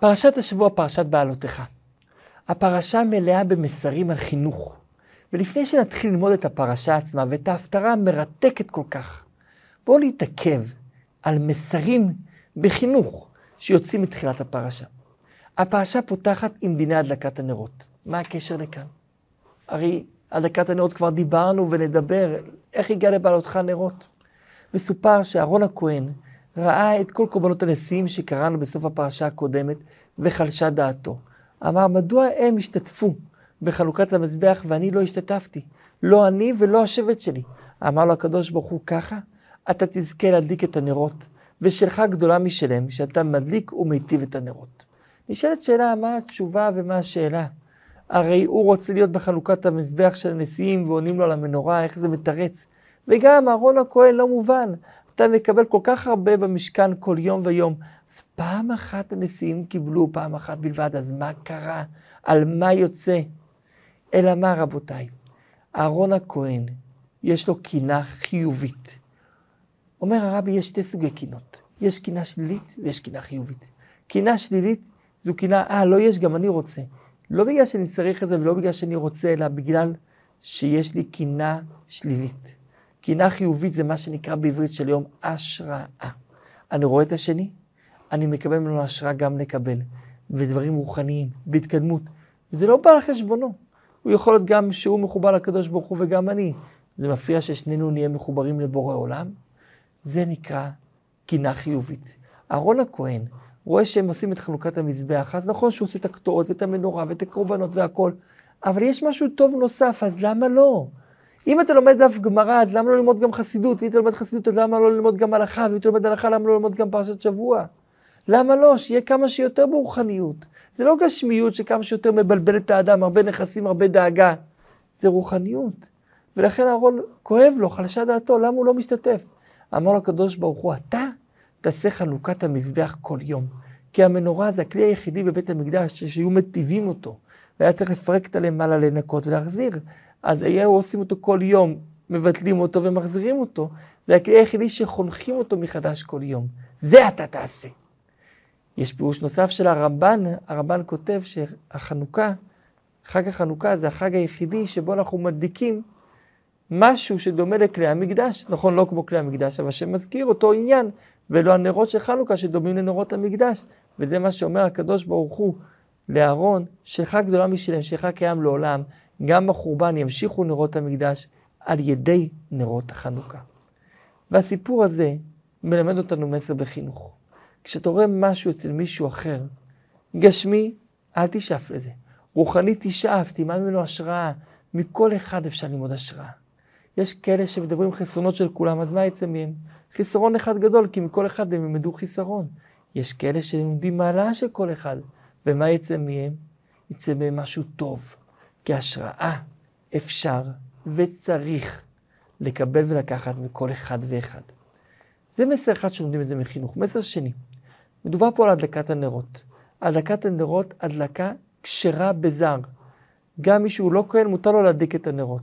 פרשת השבוע, פרשת בעלותיך. הפרשה מלאה במסרים על חינוך. ולפני שנתחיל ללמוד את הפרשה עצמה ואת ההפטרה המרתקת כל כך, בואו נתעכב על מסרים בחינוך שיוצאים מתחילת הפרשה. הפרשה פותחת עם דיני הדלקת הנרות. מה הקשר לכאן? הרי הדלקת הנרות כבר דיברנו ונדבר, איך הגיע לבעלותך נרות? מסופר שאהרון הכהן ראה את כל קורבנות הנשיאים שקראנו בסוף הפרשה הקודמת, וחלשה דעתו. אמר, מדוע הם השתתפו בחלוקת המזבח ואני לא השתתפתי? לא אני ולא השבט שלי. אמר לו הקדוש ברוך הוא, ככה אתה תזכה להדליק את הנרות, ושלך גדולה משלם, שאתה מדליק ומיטיב את הנרות. נשאלת שאלה, מה התשובה ומה השאלה? הרי הוא רוצה להיות בחלוקת המזבח של הנשיאים ועונים לו על המנורה, איך זה מתרץ. וגם אהרון הכהן לא מובן. אתה מקבל כל כך הרבה במשכן כל יום ויום. אז פעם אחת הנשיאים קיבלו, פעם אחת בלבד, אז מה קרה? על מה יוצא? אלא מה, רבותיי? אהרון הכהן, יש לו קינה חיובית. אומר הרבי, יש שתי סוגי קינות. יש קינה שלילית ויש קינה חיובית. קינה שלילית זו קינה, אה, לא יש, גם אני רוצה. לא בגלל שאני צריך את זה ולא בגלל שאני רוצה, אלא בגלל שיש לי קינה שלילית. קינה חיובית זה מה שנקרא בעברית של יום השראה. אני רואה את השני, אני מקבל ממנו השראה גם לקבל, ודברים רוחניים, בהתקדמות. זה לא בא על חשבונו. הוא יכול להיות גם שהוא מחובר לקדוש ברוך הוא וגם אני. זה מפריע ששנינו נהיה מחוברים לבורא עולם. זה נקרא קינה חיובית. אהרון הכהן רואה שהם עושים את חנוכת המזבח, אז נכון שהוא עושה את הקטורות ואת המנורה ואת הקורבנות והכל, אבל יש משהו טוב נוסף, אז למה לא? אם אתה לומד דף גמרא, אז למה לא ללמוד גם חסידות? ואם אתה לומד חסידות, אז למה לא ללמוד גם הלכה? ואם אתה לומד הלכה, למה לא ללמוד גם פרשת שבוע? למה לא? שיהיה כמה שיותר ברוחניות. זה לא גשמיות שכמה שיותר מבלבל את האדם, הרבה נכסים, הרבה דאגה. זה רוחניות. ולכן אהרון כואב לו, חלשה דעתו, למה הוא לא משתתף? אמר לו הקדוש ברוך הוא, אתה תעשה חנוכת המזבח כל יום. כי המנורה זה הכלי היחידי בבית המקדש שהיו מטיבים אותו. והיה צריך לפרק את הלמעלה לנקות ולהחזיר. אז היו עושים אותו כל יום, מבטלים אותו ומחזירים אותו. זה הכלי היחידי שחונכים אותו מחדש כל יום. זה אתה תעשה. יש פירוש נוסף של הרמב"ן, הרמב"ן כותב שהחנוכה, חג החנוכה זה החג היחידי שבו אנחנו מדליקים משהו שדומה לכלי המקדש. נכון, לא כמו כלי המקדש, אבל שמזכיר אותו עניין, ולא הנרות של חנוכה שדומים לנרות המקדש. וזה מה שאומר הקדוש ברוך הוא לאהרון, שלך גדולה משלם, שלך קיים לעולם. גם בחורבן ימשיכו נרות המקדש על ידי נרות החנוכה. והסיפור הזה מלמד אותנו מסר בחינוך. כשאתה רואה משהו אצל מישהו אחר, גשמי, אל תשאף לזה. רוחני תשאף, תלמד ממנו השראה. מכל אחד אפשר ללמוד השראה. יש כאלה שמדברים חסרונות של כולם, אז מה יצא מהם? חיסרון אחד גדול, כי מכל אחד הם ילמדו חיסרון. יש כאלה שלומדים מעלה של כל אחד, ומה יצא מהם? יצא מהם משהו טוב. כי השראה אפשר וצריך לקבל ולקחת מכל אחד ואחד. זה מסר אחד שלומדים את זה מחינוך. מסר שני, מדובר פה על הדלקת הנרות. הדלקת הנרות, הדלקה כשרה בזר. גם מי שהוא לא כהן, מותר לו להדליק את הנרות.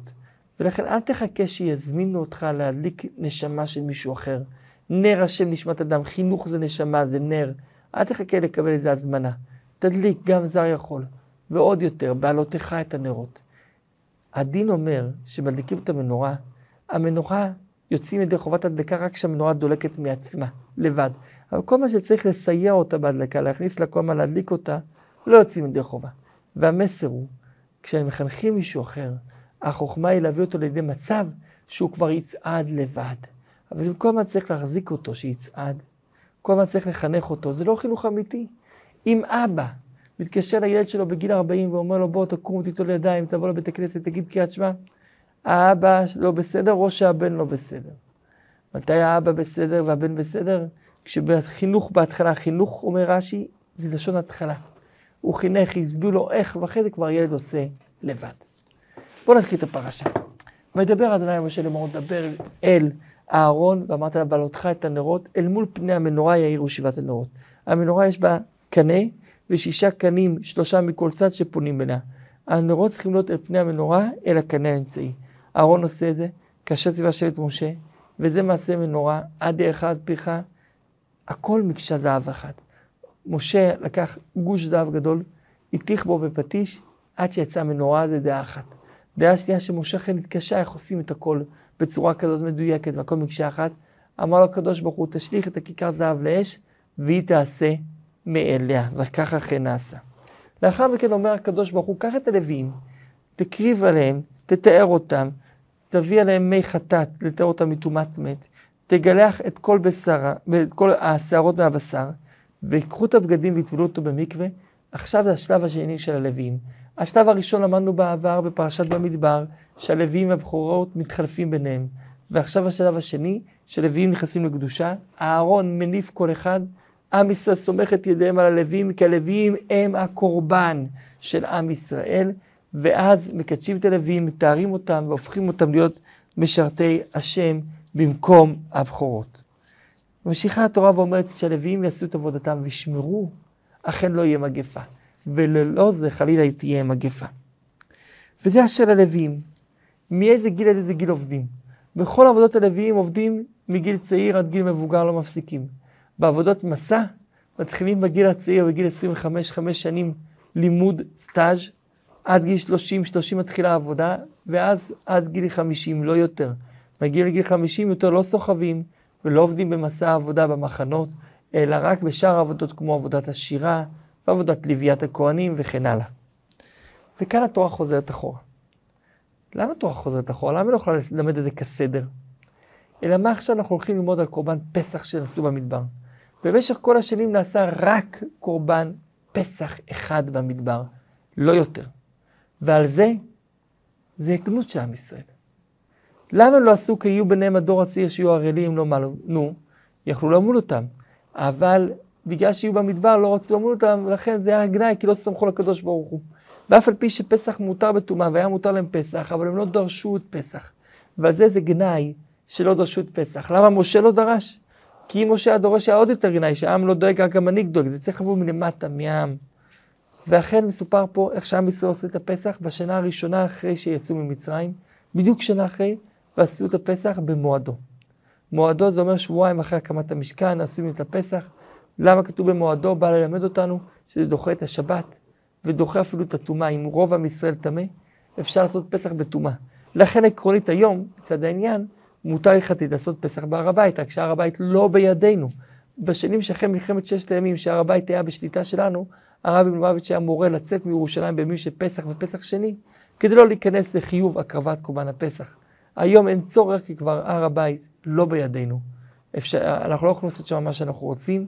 ולכן אל תחכה שיזמינו אותך להדליק נשמה של מישהו אחר. נר השם נשמת אדם, חינוך זה נשמה, זה נר. אל תחכה לקבל איזה הזמנה. תדליק, גם זר יכול. ועוד יותר, בעלותיך את הנרות. הדין אומר שמדליקים את המנורה, המנורה יוצאים ידי חובת הדלקה רק כשהמנורה דולקת מעצמה, לבד. אבל כל מה שצריך לסייע אותה בהדלקה, להכניס לה כל מה להדליק אותה, לא יוצאים ידי חובה. והמסר הוא, כשהם מחנכים מישהו אחר, החוכמה היא להביא אותו לידי מצב שהוא כבר יצעד לבד. אבל אם כל הזמן צריך להחזיק אותו שיצעד, כל הזמן צריך לחנך אותו, זה לא חינוך אמיתי. אם אבא מתקשר לילד שלו בגיל 40 ואומר לו, בוא תקום תיטול ידיים, תבוא לבית הכנסת, תגיד קריאת שמע, האבא לא בסדר או שהבן לא בסדר. מתי האבא בסדר והבן בסדר? כשבחינוך בהתחלה, חינוך, אומר רש"י, זה לשון התחלה. הוא חינך, הסביר לו איך, ואחרי זה כבר ילד עושה לבד. בואו נתחיל את הפרשה. וידבר אדוני משה לאמור, דבר אל אהרון, ואמרת לה, את הנרות, אל מול פני המנורה יאירו שבעת הנרות. המנורה יש בה קנה, ושישה קנים, שלושה מכל צד שפונים אליה. הנרות צריכים להיות אל פני המנורה, אל הקנה האמצעי. אהרון עושה את זה, כאשר ציווה שבט משה, וזה מעשה מנורה, עד דרך עד פיך, הכל מקשה זהב אחת. משה לקח גוש זהב גדול, הטיח בו בפטיש, עד שיצאה מנורה לדעה אחת. דעה שנייה שמשה חן התקשה איך עושים את הכל בצורה כזאת מדויקת והכל מקשה אחת. אמר לו הקדוש ברוך הוא, תשליך את הכיכר זהב לאש, והיא תעשה מאליה, וככה אכן נעשה. לאחר מכן אומר הקדוש ברוך הוא, קח את הלוויים, תקריב עליהם, תתאר אותם, תביא עליהם מי חטאת, לתאר אותם מטומאת מת, תגלח את כל בשרה, את כל השערות מהבשר, ויקחו את הבגדים ויטבלו אותו במקווה. עכשיו זה השלב השני של הלוויים. השלב הראשון למדנו בעבר בפרשת במדבר, שהלוויים והבכורות מתחלפים ביניהם. ועכשיו השלב השני, שלוויים נכנסים לקדושה, אהרון מניף כל אחד, עם ישראל סומך את ידיהם על הלוויים, כי הלוויים הם הקורבן של עם ישראל, ואז מקדשים את הלוויים, מתארים אותם והופכים אותם להיות משרתי השם במקום הבכורות. ממשיכה התורה ואומרת שהלוויים יעשו את עבודתם וישמרו, אכן לא יהיה מגפה. וללא זה חלילה תהיה מגפה. וזה אשר הלוויים. מאיזה גיל עד איזה גיל עובדים? בכל עבודות הלוויים עובדים מגיל צעיר עד גיל מבוגר, לא מפסיקים. בעבודות מסע מתחילים בגיל הצעיר, בגיל 25, 5 שנים לימוד סטאז', עד גיל 30, 30 מתחילה העבודה, ואז עד גיל 50, לא יותר. מגיעים לגיל 50 יותר לא סוחבים ולא עובדים במסע העבודה במחנות, אלא רק בשאר העבודות כמו עבודת השירה, ועבודת לוויית הכהנים וכן הלאה. וכאן התורה חוזרת אחורה. למה התורה חוזרת אחורה? למה היא לא יכולה ללמד את זה כסדר? אלא מה עכשיו אנחנו הולכים ללמוד על קורבן פסח שנעשו במדבר? במשך כל השנים נעשה רק קורבן פסח אחד במדבר, לא יותר. ועל זה, זה הגנות של עם ישראל. למה לא עשו כי יהיו ביניהם הדור הצעיר שיהיו ערלים, לא מה, נו, יכלו למול אותם. אבל בגלל שיהיו במדבר לא רצו למול אותם, ולכן זה היה גנאי, כי לא סמכו לקדוש ברוך הוא. ואף על פי שפסח מותר בטומאה, והיה מותר להם פסח, אבל הם לא דרשו את פסח. ועל זה זה גנאי שלא דרשו את פסח. למה משה לא דרש? כי משה היה דורש היה עוד יותר גנאי, שהעם לא דואג, רק המנהיג דואג. זה צריך לבוא מלמטה, מהעם. ואכן מסופר פה איך שעם ישראל עושה את הפסח בשנה הראשונה אחרי שיצאו ממצרים, בדיוק שנה אחרי, ועשו את הפסח במועדו. מועדו זה אומר שבועיים אחרי הקמת המשכן, עשינו את הפסח. למה כתוב במועדו? בא ללמד אותנו שזה דוחה את השבת, ודוחה אפילו את הטומאה. אם רוב עם ישראל טמא, אפשר לעשות פסח בטומאה. לכן עקרונית היום, מצד העניין, מותר הלכתית לעשות פסח בהר הבית, רק שהר הבית לא בידינו. בשנים שאחרי מלחמת ששת הימים, שהר הבית היה בשליטה שלנו, הרבי מלובביץ' היה מורה לצאת מירושלים בימים של פסח ופסח שני, כדי לא להיכנס לחיוב הקרבת קורבן הפסח. היום אין צורך, כי כבר הר הבית לא בידינו. אפשר, אנחנו לא יכולים לעשות שם מה שאנחנו רוצים,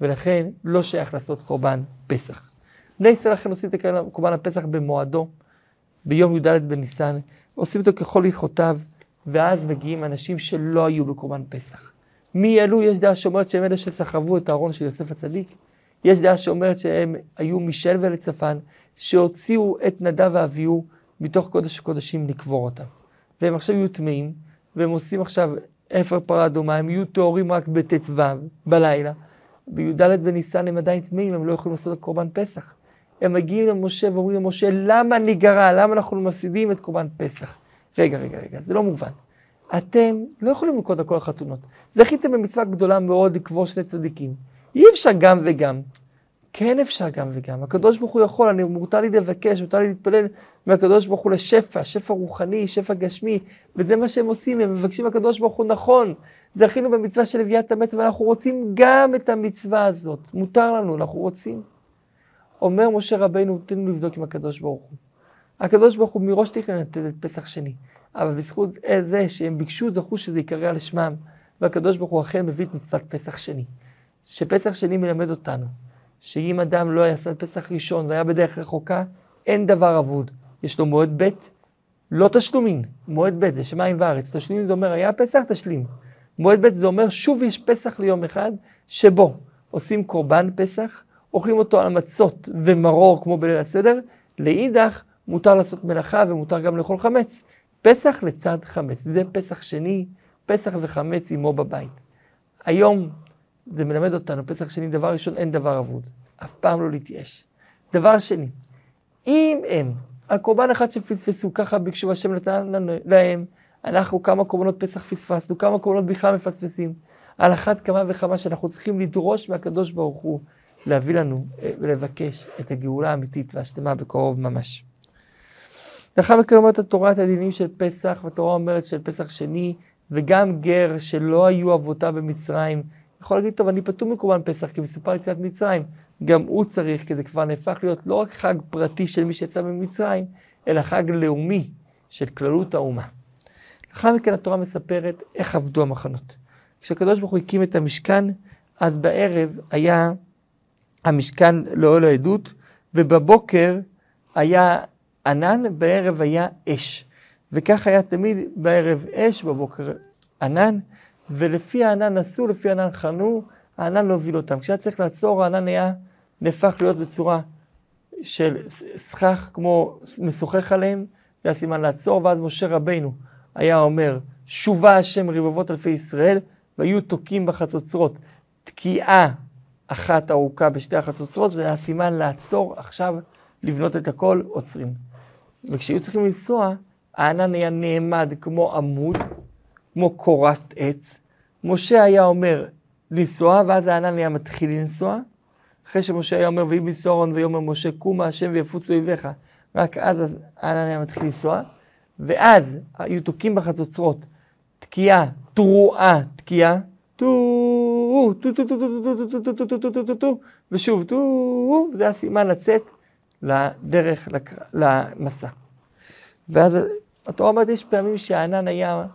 ולכן לא שייך לעשות קורבן פסח. בני ישראל לכן עושים את קורבן הפסח במועדו, ביום י"ד בניסן, עושים אותו ככל הלכותיו, ואז מגיעים אנשים שלא היו בקורבן פסח. מי אלו? יש דעה שאומרת שהם אלה שסחבו את הארון של יוסף הצדיק. יש דעה שאומרת שהם היו מישל ולצפן, שהוציאו את נדב ואביהו מתוך קודש הקודשים לקבור אותם. והם עכשיו יהיו טמאים, והם עושים עכשיו אפר פרה אדומה, הם יהיו טהורים רק בט"ו בלילה. בי"ד בניסן הם עדיין טמאים, הם לא יכולים לעשות קורבן פסח. הם מגיעים למשה ואומרים למשה, למה ניגרע? למה אנחנו מפסידים את קורבן פסח? רגע, רגע, רגע, זה לא מובן. אתם לא יכולים לנקוד על כל החתונות. זכיתם במצווה גדולה מאוד לקבור שני צדיקים. אי אפשר גם וגם. כן אפשר גם וגם. הקדוש ברוך הוא יכול, אני, מותר לי לבקש, מותר לי להתפלל מהקדוש ברוך הוא לשפע, שפע רוחני, שפע גשמי, וזה מה שהם עושים, הם מבקשים מהקדוש ברוך הוא נכון. זכינו במצווה של לוויית המת, ואנחנו רוצים גם את המצווה הזאת. מותר לנו, אנחנו רוצים. אומר משה רבינו, תן לבדוק עם הקדוש ברוך הוא. הקדוש ברוך הוא מראש תכנן את פסח שני, אבל בזכות זה שהם ביקשו, זכו שזה ייקרא על שמם, והקדוש ברוך הוא אכן מביא את מצוות פסח שני. שפסח שני מלמד אותנו, שאם אדם לא יעשה פסח ראשון והיה בדרך רחוקה, אין דבר אבוד. יש לו מועד ב', לא תשלומין, מועד ב' זה שמיים וארץ. תשלומין זה אומר, היה פסח, תשלים. מועד ב' זה אומר, שוב יש פסח ליום אחד, שבו עושים קורבן פסח, אוכלים אותו על מצות ומרור כמו בליל הסדר, לאידך מותר לעשות מלאכה ומותר גם לאכול חמץ. פסח לצד חמץ, זה פסח שני, פסח וחמץ עמו בבית. היום זה מלמד אותנו, פסח שני, דבר ראשון, אין דבר אבוד. אף פעם לא להתייאש. דבר שני, אם הם על קורבן אחד שפספסו, ככה ביקשו השם נתן להם, אנחנו כמה קורבנות פסח פספסנו, כמה קורבנות בכלל מפספסים. על אחת כמה וכמה שאנחנו צריכים לדרוש מהקדוש ברוך הוא להביא לנו אה, ולבקש את הגאולה האמיתית והשלמה בקרוב ממש. לאחר מכן אומרת התורה את הדינים של פסח, והתורה אומרת של פסח שני, וגם גר שלא היו אבותיו במצרים, יכול להגיד, טוב, אני פטור מקורבן פסח, כי מסופר יציאת מצרים. גם הוא צריך, כי זה כבר נהפך להיות לא רק חג פרטי של מי שיצא ממצרים, אלא חג לאומי של כללות האומה. לאחר מכן התורה מספרת איך עבדו המחנות. כשהקדוש ברוך הוא הקים את המשכן, אז בערב היה המשכן לאוהל העדות, ובבוקר היה ענן, בערב היה אש. וכך היה תמיד בערב אש, בבוקר ענן, ולפי הענן נסעו, לפי הענן חנו, הענן לא הוביל אותם. כשהיה צריך לעצור, הענן היה נהפך להיות בצורה של סכך, כמו משוחח עליהם, זה הסימן לעצור, ואז משה רבינו היה אומר, שובה השם רבבות אלפי ישראל, והיו תוקעים בחצוצרות. תקיעה אחת ארוכה בשתי החצוצרות, זה היה סימן לעצור, עכשיו לבנות את הכל, עוצרים. וכשהיו צריכים לנסוע, הענן היה נעמד כמו עמוד, כמו קורת עץ. משה היה אומר לנסוע, ואז הענן היה מתחיל לנסוע. אחרי שמשה היה אומר, ויהי בנסוע הארון ויאמר משה, קומה השם ויפוץ אויביך. רק אז הענן היה מתחיל לנסוע. ואז היו תוקעים בחצוצרות, תקיעה, תרועה, תקיעה, טו, טו, טו, טו, טו, טו, טו, טו, טו, טו, טו, טו, טו, ושוב, טו, זה הסימן לצאת לדרך, למסע. ואז התורה אומרת, יש פעמים שהענן היה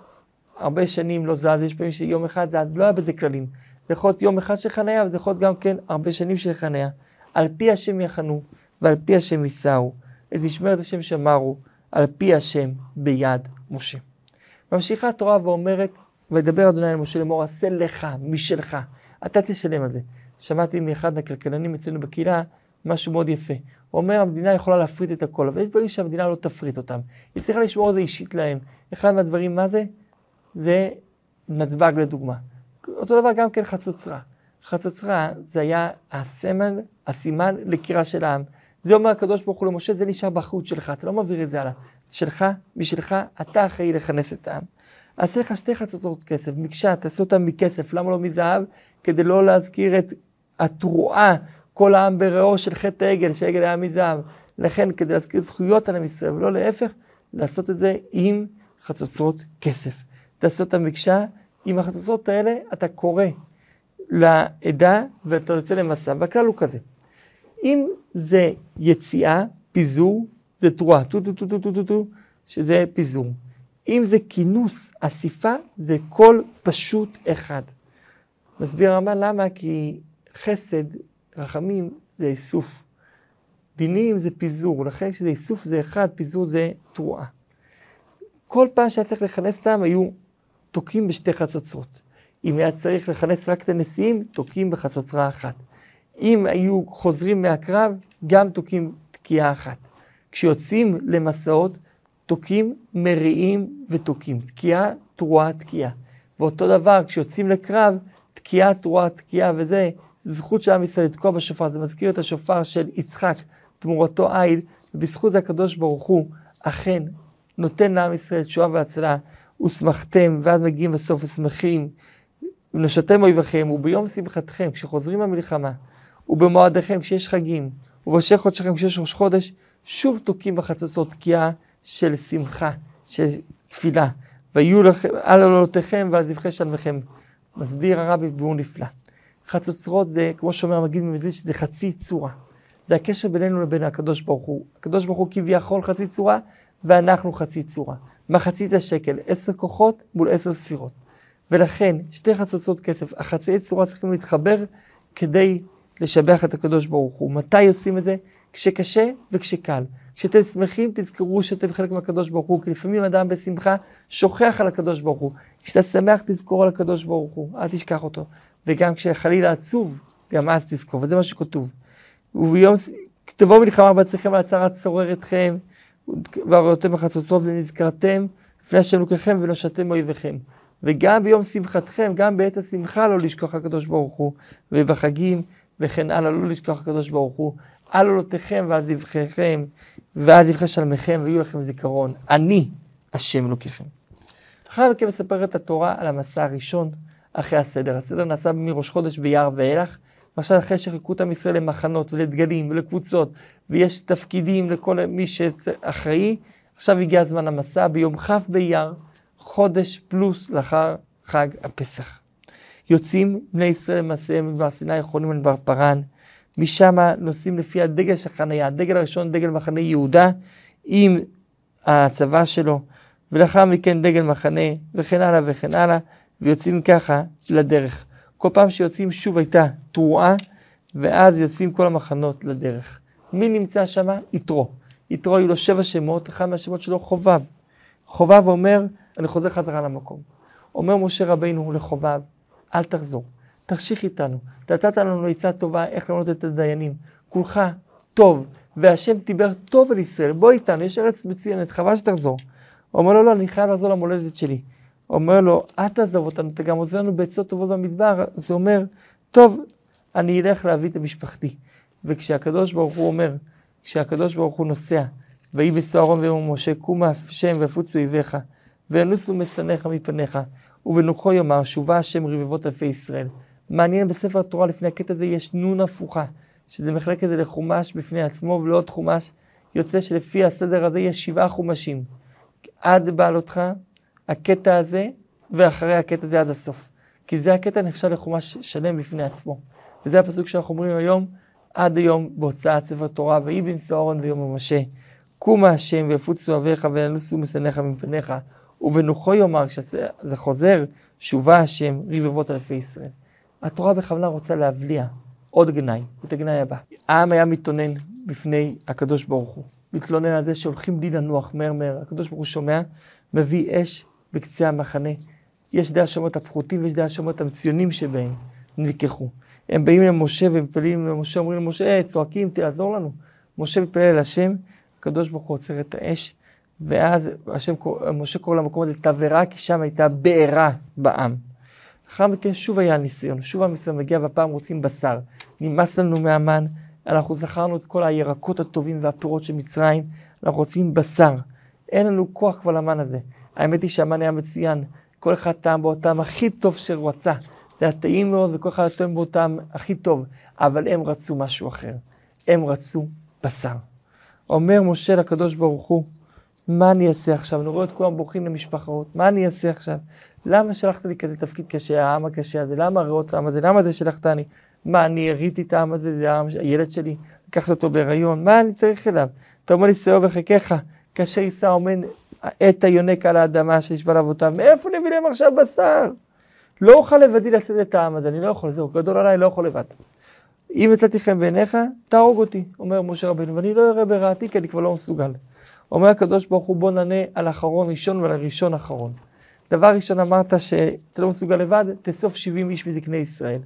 הרבה שנים לא זז, יש פעמים שיום אחד זז, לא היה בזה כללים. זה יכול להיות יום אחד של חניה, וזה יכול להיות גם כן הרבה שנים של חניה. על פי השם יחנו, ועל פי השם יישאו, את משמרת השם שמרו, על פי השם ביד משה. ממשיכה התורה ואומרת, וידבר אדוני אל משה לאמור, עשה לך משלך, אתה תשלם על זה. שמעתי מאחד הכלכלנים אצלנו בקהילה משהו מאוד יפה. הוא אומר, המדינה יכולה להפריט את הכל, אבל יש דברים שהמדינה לא תפריט אותם. היא צריכה לשמור את זה אישית להם. אחד מהדברים, מה זה? זה נתב"ג לדוגמה. אותו דבר גם כן חצוצרה. חצוצרה זה היה הסמל, הסימן לקירה של העם. זה אומר הקדוש ברוך הוא למשה, זה נשאר באחריות שלך, אתה לא מעביר את זה הלאה. זה שלך, משלך, אתה אחראי לכנס את העם. עשה לך שתי חצוצרות כסף, מקשה, תעשה אותן מכסף, למה לא מזהב? כדי לא להזכיר את התרועה, כל העם ברעו של חטא העגל, שהעגל היה מזהב. לכן, כדי להזכיר זכויות על עם ישראל, ולא להפך, לעשות את זה עם חצוצרות כסף. תעשה אותה מקשה, עם החצוצרות האלה אתה קורא לעדה ואתה יוצא למסע, והכלל הוא כזה. אם זה יציאה, פיזור, זה תרועה, טו טו טו טו טו טו טו, שזה פיזור. אם זה כינוס, אסיפה, זה קול פשוט אחד. מסביר הרמב"ן למה? כי חסד, רחמים, זה איסוף. דינים זה פיזור, לכן כשזה איסוף זה אחד, פיזור זה תרועה. כל פעם שהיה צריך לכנס את העם היו תוקעים בשתי חצוצרות. אם היה צריך לכנס רק את הנשיאים, תוקעים בחצוצרה אחת. אם היו חוזרים מהקרב, גם תוקעים תקיעה אחת. כשיוצאים למסעות, תוקעים, מריעים ותוקעים. תקיעה, תרועה, תקיעה. ואותו דבר, כשיוצאים לקרב, תקיעה, תרועה, תקיעה, וזה זכות של עם ישראל לתקוע בשופר. זה מזכיר את השופר של יצחק, תמורתו איל, ובזכות זה הקדוש ברוך הוא אכן נותן לעם ישראל תשועה והצלה. ושמחתם, ואז מגיעים בסוף ושמחים, ונשתם אויביכם, וביום שמחתכם, כשחוזרים מהמלחמה, ובמועדיכם, כשיש חגים, ובראשי חודשיכם, כשיש ראש חודש, שוב תוקעים בחצוצות תקיעה של שמחה, של תפילה. ויהיו לכם, על עולותיכם ועל זבחי שלמכם. מסביר הרבי ביאור נפלא. חצוצרות זה, כמו שאומר המגיד ממזיל, שזה חצי צורה. זה הקשר בינינו לבין הקדוש ברוך הוא. הקדוש ברוך הוא כביכול חצי צורה, ואנחנו חצי צורה. מחצית השקל, עשר כוחות מול עשר ספירות. ולכן, שתי חצוצות כסף, החצאי צורה צריכים להתחבר כדי לשבח את הקדוש ברוך הוא. מתי עושים את זה? כשקשה וכשקל. כשאתם שמחים, תזכרו שאתם חלק מהקדוש ברוך הוא, כי לפעמים אדם בשמחה שוכח על הקדוש ברוך הוא. כשאתה שמח, תזכור על הקדוש ברוך הוא, אל תשכח אותו. וגם כשחלילה עצוב, גם אז תזכור, וזה מה שכתוב. וביום, תבואו מלחמה בעצמכם על הצהרת צורר אתכם, והראיתם בחצוצות ונזכרתם לפני השם לוקחכם ונושעתם מאויביכם. וגם ביום שמחתכם, גם בעת השמחה לא לשכוח הקדוש ברוך הוא, ובחגים וכן הלאה לא לשכוח הקדוש ברוך הוא. על עולותיכם ועל זבחיכם ועל זבחי שלמיכם ויהיו לכם זיכרון. אני השם לוקחכם. אחר מכן מספרת התורה על המסע הראשון אחרי הסדר. הסדר נעשה מראש חודש ביער ואילך, ועכשיו אחרי שחיכו את עם ישראל למחנות ולדגלים ולקבוצות, ויש תפקידים לכל מי שאחראי, עכשיו הגיע הזמן המסע ביום כ' באייר, חודש פלוס לאחר חג הפסח. יוצאים בני ישראל למעשיהם מדבר סיני, יכולים לדבר פרן, משם נוסעים לפי הדגל של חניה, הדגל הראשון דגל מחנה יהודה עם הצבא שלו, ולאחר מכן דגל מחנה וכן הלאה וכן הלאה, ויוצאים ככה לדרך. כל פעם שיוצאים שוב הייתה תרועה, ואז יוצאים כל המחנות לדרך. מי נמצא שם? יתרו. יתרו היו לו שבע שמות, אחד מהשמות שלו חובב. חובב אומר, אני חוזר חזרה למקום. אומר משה רבינו לחובב, אל תחזור, תחשיך איתנו. נתת לנו עצה טובה איך למנות את הדיינים. כולך טוב, והשם דיבר טוב אל ישראל, בוא איתנו, יש ארץ מצוינת, חבל שתחזור. אומר לו, לא, אני חייב לחזור למולדת שלי. אומר לו, אל תעזוב אותנו, אתה גם עוזר לנו בעצות טובות במדבר. זה אומר, טוב, אני אלך להביא את משפחתי. וכשהקדוש ברוך הוא אומר, כשהקדוש ברוך הוא נוסע, ויהי בסוהרון ויאמר משה, קומה השם ויפוצו אויביך, וינוסו משנאיך מפניך, ובנוחו יאמר, שובה השם רבבות אלפי ישראל. מעניין, בספר התורה לפני הקטע הזה יש נון הפוכה, שזה מחלק את לחומש בפני עצמו ולעוד חומש. יוצא שלפי הסדר הזה יש שבעה חומשים. עד בעלותך, הקטע הזה, ואחרי הקטע הזה עד הסוף. כי זה הקטע נחשב לחומש שלם בפני עצמו. וזה הפסוק שאנחנו אומרים היום, עד היום בהוצאת ספר תורה, ויהי בנשוא אהרון ויום משה. קומה השם ויפוצו אביך וינוסו משנאיך מפניך, ובנוחו יאמר, כשזה חוזר, שובה השם רבבות אלפי ישראל. התורה בכוונה רוצה להבליע עוד גנאי, את הגנאי הבא. העם היה מתלונן בפני הקדוש ברוך הוא. מתלונן על זה שהולכים די לנוח מהר מהר. הקדוש ברוך הוא שומע, מביא אש בקצה המחנה. יש דעה שאומרת הפחותים ויש דעה שאומרת המצוינים שבהם נלקחו. הם באים למשה ומתפללים למשה, אומרים למשה, hey, צועקים, תעזור לנו. משה מתפלל אל השם, הקדוש ברוך הוא עוצר את האש, ואז השם, משה קורא למקום הזה תבערה, כי שם הייתה בעירה בעם. לאחר מכן שוב היה ניסיון, שוב הניסיון מגיע והפעם רוצים בשר. נמאס לנו מהמן, אנחנו זכרנו את כל הירקות הטובים והפירות של מצרים, אנחנו רוצים בשר. אין לנו כוח כבר למן הזה. האמת היא שהמן היה מצוין, כל אחד טעם באותם הכי טוב שהוא רצה. זה היה טעים מאוד וכל אחד טועם באותם הכי טוב, אבל הם רצו משהו אחר. הם רצו בשר. אומר משה לקדוש ברוך הוא, מה אני אעשה עכשיו? אני רואה את כולם בורחים למשפחות, מה אני אעשה עכשיו? למה שלחת לי כזה תפקיד קשה, העם הקשה הזה? למה הריאות העם הזה? למה זה שלחתני? מה, אני הריתי את העם הזה, זה העם, הילד שלי, לקחת אותו בהיריון, מה אני צריך אליו? אתה אומר לי, שאו וחיקך, כאשר יישא אומן את היונק על האדמה שנשבע לאבותיו, מאיפה נביא להם עכשיו בשר? לא אוכל לבדי לשאת את העם הזה, אני לא יכול, זהו, גדול עליי, לא יכול לבד. אם יצאתי חן בעיניך, תהרוג אותי, אומר משה רבנו, ואני לא אראה ברעתי, כי אני כבר לא מסוגל. אומר הקדוש ברוך הוא, בוא נענה על אחרון ראשון ועל הראשון אחרון. דבר ראשון אמרת שאתה לא מסוגל לבד, תאסוף 70 איש מזקני ישראל.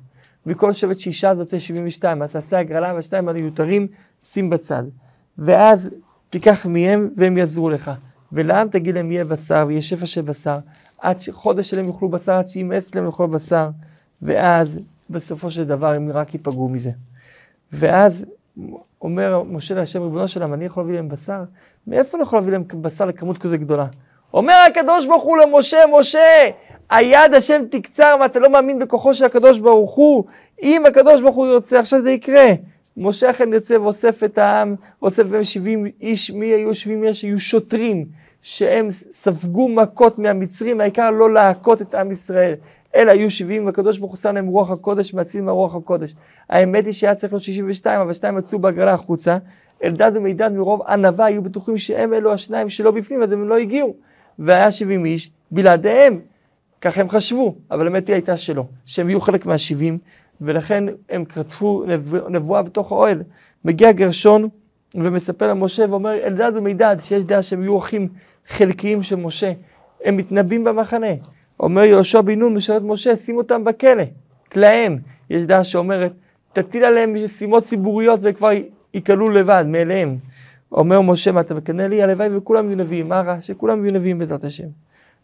מכל שבט שישה זה יוצא 72, אז תעשה הגרלה והשתיים המיותרים, שים בצד. ואז תיקח מהם והם יעזרו לך. ולעם תגיד להם יהיה בשר ויהיה שפע של בשר, עד שחודש שלהם יאכלו בשר, עד שימאס להם לאכול בשר, ואז בסופו של דבר הם רק ייפגעו מזה. ואז אומר משה להשם ריבונו שלם, אני יכול להביא להם בשר? מאיפה אני יכול להביא להם בשר לכמות כזו גדולה? אומר הקדוש ברוך הוא למשה, משה, היד השם תקצר ואתה לא מאמין בכוחו של הקדוש ברוך הוא. אם הקדוש ברוך הוא ירצה, עכשיו זה יקרה. משה אכן יוצא ואוסף את העם, אוסף בהם 70 איש, מי היו 70 איש? היו שוטרים, שהם ספגו מכות מהמצרים, העיקר לא להכות את עם ישראל. אלא היו 70, והקדוש ברוך הוא שם להם רוח הקודש, מציל מהרוח הקודש. האמת היא שהיה צריך להיות 62, אבל שתיים יצאו בהגרלה החוצה. אלדד ומידד מרוב ענווה היו בטוחים שהם אלו השניים שלא בפנים, אז הם לא הגיעו. והיה 70 איש בלעדיהם. ככה הם חשבו, אבל האמת היא הייתה שלא, שהם יהיו חלק מהשבעים, ולכן הם כתבו נבואה בתוך האוהל. מגיע גרשון ומספר למשה ואומר, אלדד ומידד, שיש דעה שהם יהיו אחים חלקיים של משה, הם מתנבאים במחנה. אומר יהושע בן נון, משרת משה, שים אותם בכלא, תלהם. יש דעה שאומרת, תטיל עליהם משימות ציבוריות וכבר יקלו לבד, מאליהם. אומר משה, מה אתה מקנא לי? הלוואי וכולם יהיו נביאים. מה רע? שכולם יהיו נביאים בעזרת השם.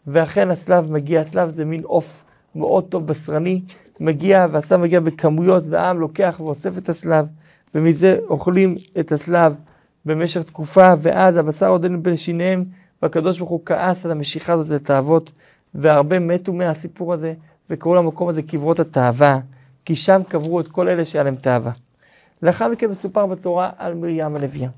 ואכן הסלב מגיע, הסלב זה מין עוף מאוד טוב בשרני, מגיע, והסלב מגיע בכמויות, והעם לוקח ואוסף את הסלב, ומזה אוכלים את הסלב במשך תקופה, ואז הבשר עוד אין בין שיניהם, והקדוש ברוך הוא כעס על המשיכה הזאת לתאוות, והרבה מתו מהסיפור הזה, וקראו למקום הזה קברות התאווה, כי שם קברו את כל אלה שהיה להם תאווה. לאחר מכן מסופר בתורה על מרים הנביאה.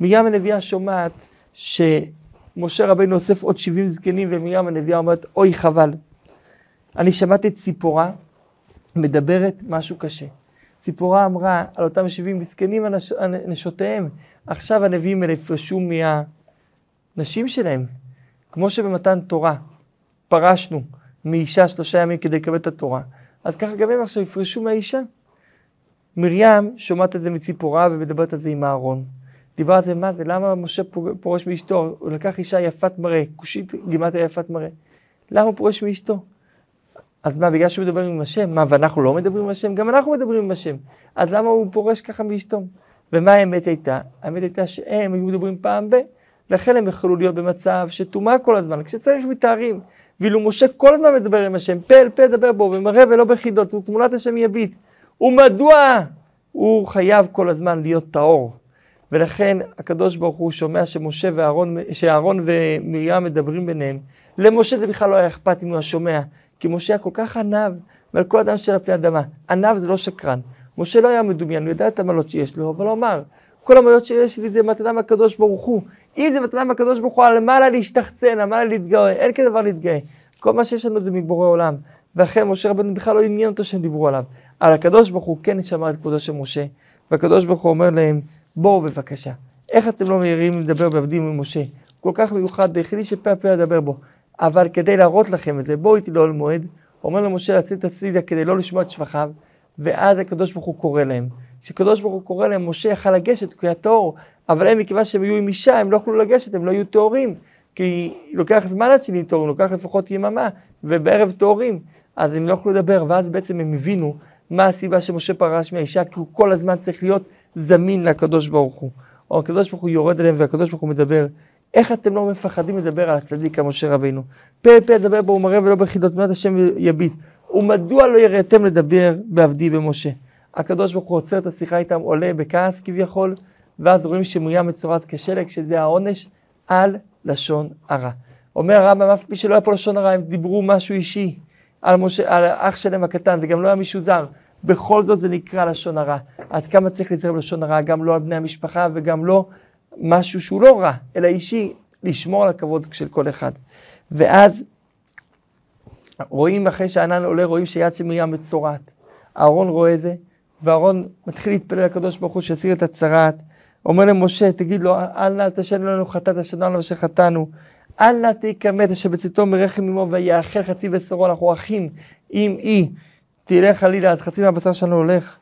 מרים הנביאה שומעת שמשה רבינו אוסף עוד 70 זקנים ומרים הנביאה אומרת, אוי חבל. אני שמעתי ציפורה מדברת משהו קשה. ציפורה אמרה על אותם 70 זקנים נשותיהם, עכשיו הנביאים האלה יפרשו מהנשים שלהם. כמו שבמתן תורה פרשנו מאישה שלושה ימים כדי לקבל את התורה, אז ככה גם הם עכשיו יפרשו מהאישה. מרים שומעת את זה מציפורה ומדברת על זה עם אהרון. דיברה על זה, מה זה, למה משה פורש מאשתו? הוא לקח אישה יפת מראה, כושית גימטריה יפת מראה. למה הוא פורש מאשתו? אז מה, בגלל שהוא מדבר עם השם? מה, ואנחנו לא מדברים עם השם? גם אנחנו מדברים עם השם. אז למה הוא פורש ככה מאשתו? ומה האמת הייתה? האמת הייתה שהם היו מדברים פעם ב... לכן הם יכלו להיות במצב שטומאה כל הזמן, כשצריך מתארים. ואילו משה כל הזמן מדבר עם השם, פה אל פה דבר בו, במראה ולא בחידות, ותמונת השם יביט. ומדוע הוא חייב כל הזמן להיות טהור? ולכן הקדוש ברוך הוא שומע שמשה ואהרון, שאהרון ומרים מדברים ביניהם. למשה זה בכלל לא היה אכפת אם הוא השומע, כי משה היה כל כך עניו, ועל כל אדם של הפני אדמה. עניו זה לא שקרן. משה לא היה מדומיין, הוא ידע את המעלות שיש לו, אבל הוא אמר, כל המעלות שיש לי זה מתנה מהקדוש ברוך הוא. אם זה מתנה מהקדוש ברוך הוא, על מה לה להשתחצן, על מה לה להתגאה, אין כזה דבר להתגאה. כל מה שיש לנו זה מבורא עולם. ואכן משה רבנו בכלל לא עניין אותו שהם דיברו עליו. על הקדוש ברוך הוא כן שמר את כבודו של משה, והקדוש ברוך הוא אומר להם, בואו בבקשה, איך אתם לא מהירים לדבר בעבדים עם משה? כל כך מיוחד, היחידי שפה פה לדבר בו. אבל כדי להראות לכם את זה, בואו איתי לאוהל מועד, אומר למשה לצאת הצידה כדי לא לשמוע את שבחיו, ואז הקדוש ברוך הוא קורא להם. כשקדוש ברוך הוא קורא להם, משה יכל לגשת כי היה טהור, אבל הם מכיוון שהם היו עם אישה, הם לא יכלו לגשת, הם לא היו טהורים. כי לוקח זמן עד שנהיים טהורים, לוקח לפחות יממה, ובערב טהורים, אז הם לא יכלו לדבר, ואז בעצם הם הבינו מה הסיבה שמשה פרש מהאישה, כי הוא כל הזמן צריך להיות זמין לקדוש ברוך הוא. או הקדוש ברוך הוא יורד אליהם והקדוש ברוך הוא מדבר. איך אתם לא מפחדים לדבר על הצדיק המשה רבינו? פה פה לדבר בו ומראה ולא בחידות תמונת השם יביט. ומדוע לא יראתם לדבר בעבדי במשה? הקדוש ברוך הוא עוצר את השיחה איתם, עולה בכעס כביכול, ואז רואים שמרים מצורעת כשלג, שזה העונש על לשון הרע. אומר הרמב"ם, אף פי שלא היה פה לשון הרע, הם דיברו משהו אישי על, משה, על אח שלהם הקטן, זה גם לא היה מישהו זר. בכל זאת זה נקרא לשון הרע. עד כמה צריך להיזהר בלשון הרע, גם לא על בני המשפחה וגם לא משהו שהוא לא רע, אלא אישי, לשמור על הכבוד של כל אחד. ואז רואים אחרי שהענן עולה, רואים שיד של מרים מצורעת. אהרון רואה זה, ואהרון מתחיל להתפלל לקדוש ברוך הוא שיסיר את הצרעת. אומר למשה, תגיד לו, אל נא תשנו לנו חטאת השנה לנו שחטאנו. אל נא תיקמת אשר בצאתו מרחם עמו ויאכל חצי בשרו, אנחנו אחים, אם היא תלך חלילה, אז חצי מהבשר שלנו הולך,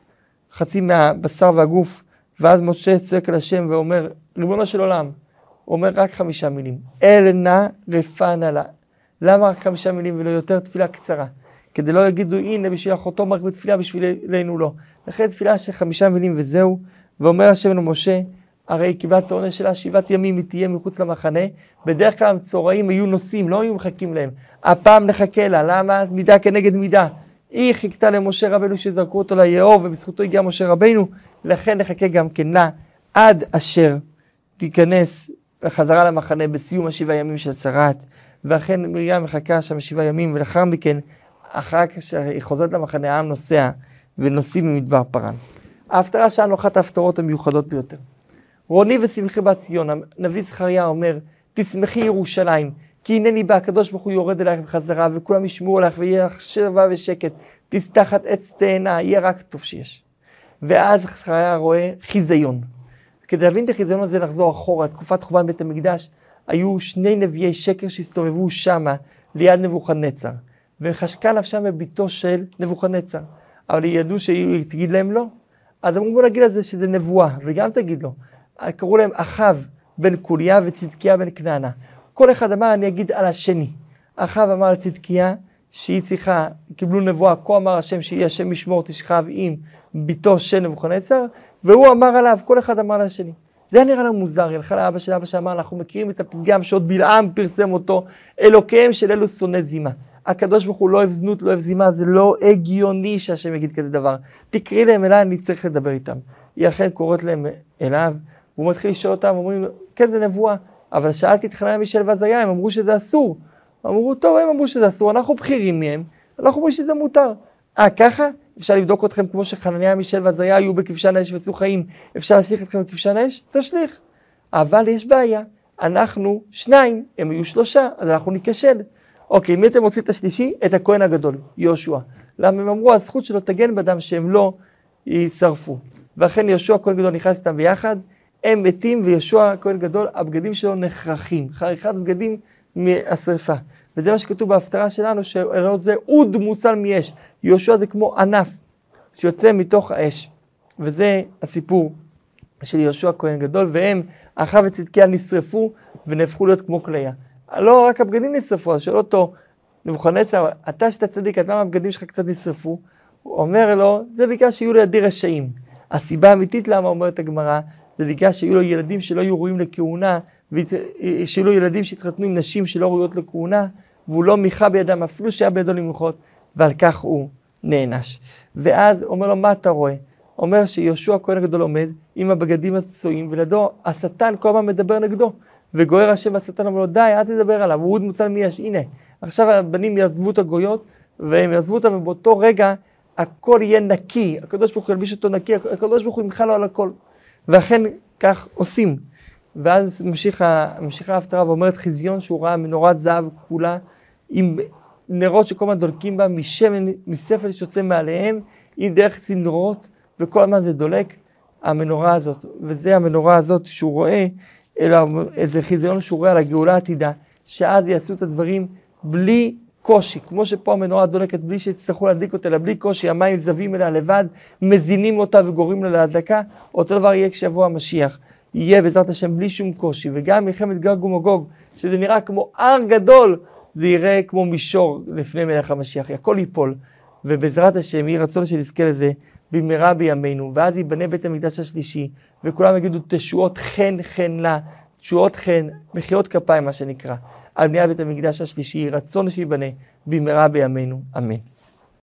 חצי מהבשר והגוף. ואז משה צועק אל השם ואומר, ריבונו של עולם, הוא אומר רק חמישה מילים, אל נא רפנה לה. למה רק חמישה מילים ולא יותר תפילה קצרה? כדי לא יגידו, הנה בשביל אחותו מרק בתפילה, בשבילנו לא. לכן תפילה של חמישה מילים וזהו. ואומר השם למשה, הרי היא קיבלה את העונש שלה שבעת ימים היא תהיה מחוץ למחנה. בדרך כלל המצורעים היו נוסעים, לא היו מחכים להם. הפעם נחכה לה, למה? מידה כנגד מידה. היא חיכתה למשה רבנו שזרקו אותו ליאור, ובזכותו הגיע משה רבנו, לכן נחכה גם כן לה, עד אשר תיכנס חזרה למחנה בסיום השבעה ימים של צרת. ואכן מרים מחכה שם שבעה ימים, ולאחר מכן, אחר כך שהיא חוזרת למחנה, העם נוסע ונוסעים ממדבר פרן. ההפטרה שלנו אחת ההפטרות המיוחדות ביותר. רוני ושמחי בת ציון, הנביא זכריה אומר, תשמחי ירושלים, כי הנני בא, הקדוש ברוך הוא יורד אלייך בחזרה, וכולם ישמעו עליך, ויהיה לך שלווה ושקט, תסתחת עץ תאנה, יהיה רק טוב שיש. ואז זכריה רואה חיזיון. כדי להבין את החיזיון הזה, לחזור אחורה, תקופת חורבן בית המקדש, היו שני נביאי שקר שהסתובבו שמה, ליד נבוכדנצר. וחשקה נפשם בביתו של נבוכדנצר. אבל ידעו שהיא תגיד להם לא. אז אמרו בוא נגיד לזה שזה נבואה, וגם תגיד לו. קראו להם אחאב בן קוליה וצדקיה בן כנענה. כל אחד אמר אני אגיד על השני. אחאב אמר לצדקיה שהיא צריכה, קיבלו נבואה, כה אמר השם שיהיה השם משמור תשכב עם ביתו של נבוכנצר, והוא אמר עליו, כל אחד אמר על השני. זה נראה לנו מוזר, היא הלכה לאבא של אבא שאמר, אנחנו מכירים את הפגם שעוד בלעם פרסם אותו, אלוקיהם של אלו שונא זימה. הקדוש ברוך הוא לא אוהב זנות, לא אוהב זימה, זה לא הגיוני שהשם יגיד כזה דבר. תקראי להם אליי, אני צריך לדבר איתם. היא אכן קוראת להם אליו, והוא מתחיל לשאול אותם, אומרים לו, כן, זה נבואה, אבל שאלתי את חנניה מישל ועזריה, הם אמרו שזה אסור. אמרו, טוב, הם אמרו שזה אסור, אנחנו בכירים מהם, אנחנו אומרים שזה מותר. אה, ככה? אפשר לבדוק אתכם כמו שחנניה, מישל ועזריה היו בכבשן האש ויצאו חיים. אפשר להשליך אתכם בכבשן האש? תשליך. אבל יש בעיה. אנחנו שניים, הם יהיו שלושה, אז אנחנו ניכשל. אוקיי, מי אתם רוצים את השלישי? את הכהן הגדול, יהושע. למה הם אמרו, הזכות שלו תגן בדם שהם לא יישרפו. ואכן יהושע הכהן גדול נכנס איתם ביחד, הם מתים ויהושע הכהן גדול, הבגדים שלו נחרכים. חריכת בגדים מהשרפה. וזה מה שכתוב בהפטרה שלנו, שלא זה אוד מוצל מאש. יהושע זה כמו ענף שיוצא מתוך האש. וזה הסיפור של יהושע הכהן גדול, והם, אחאב וצדקיה נשרפו ונהפכו להיות כמו כליה. לא רק הבגדים נשרפו, אז שואל אותו נבוכדנצר, אתה שאתה צדיק, אז למה הבגדים שלך קצת נשרפו? הוא אומר לו, זה בגלל שיהיו לידי רשעים. הסיבה האמיתית למה אומרת הגמרא, זה בגלל שיהיו לו ילדים שלא יהיו ראויים לכהונה, שיהיו לו ילדים שהתחתנו עם נשים שלא ראויות לכהונה, והוא לא מיכה בידם, אפילו שהיה בידו למחות, ועל כך הוא נענש. ואז אומר לו, מה אתה רואה? אומר שיהושע הכהן הגדול עומד עם הבגדים הצועים, ולידו השטן כל הזמן מדבר נגדו. וגוער השם והשטן אומר לו, די, אל תדבר עליו, הוא עוד מוצל מיש, הנה. עכשיו הבנים יעזבו את הגויות, והם יעזבו אותם, ובאותו רגע הכל יהיה נקי, הקדוש ברוך הוא ילביש אותו נקי, הקדוש ברוך הוא ימחל לו על הכל. ואכן כך עושים. ואז ממשיכה ההפטרה ואומרת חזיון שהוא ראה מנורת זהב כולה עם נרות שכל הזמן דולקים בה משמן, מספל שיוצא מעליהם, עם דרך צינורות, וכל הזמן זה דולק, המנורה הזאת. וזה המנורה הזאת שהוא רואה, אלא איזה חיזיון שהוא רואה על הגאולה העתידה, שאז יעשו את הדברים בלי קושי, כמו שפה המנורה דולקת בלי שיצטרכו להדליק אותה, אלא בלי קושי, המים זבים אליה לבד, מזינים אותה וגורמים לה להדלקה, אותו דבר יהיה כשיבוא המשיח. יהיה בעזרת השם בלי שום קושי, וגם מלחמת גג ומגוג, שזה נראה כמו הר גדול, זה יראה כמו מישור לפני מלך המשיח, הכל ייפול. ובעזרת השם, יהי רצון שנזכה לזה במהרה בימינו, ואז ייבנה בית המקדש השלישי, וכולם יגידו תשועות חן חן לה, תשועות חן, מחיאות כפיים מה שנקרא, על בניית בית המקדש השלישי, רצון שייבנה במהרה בימינו, אמן.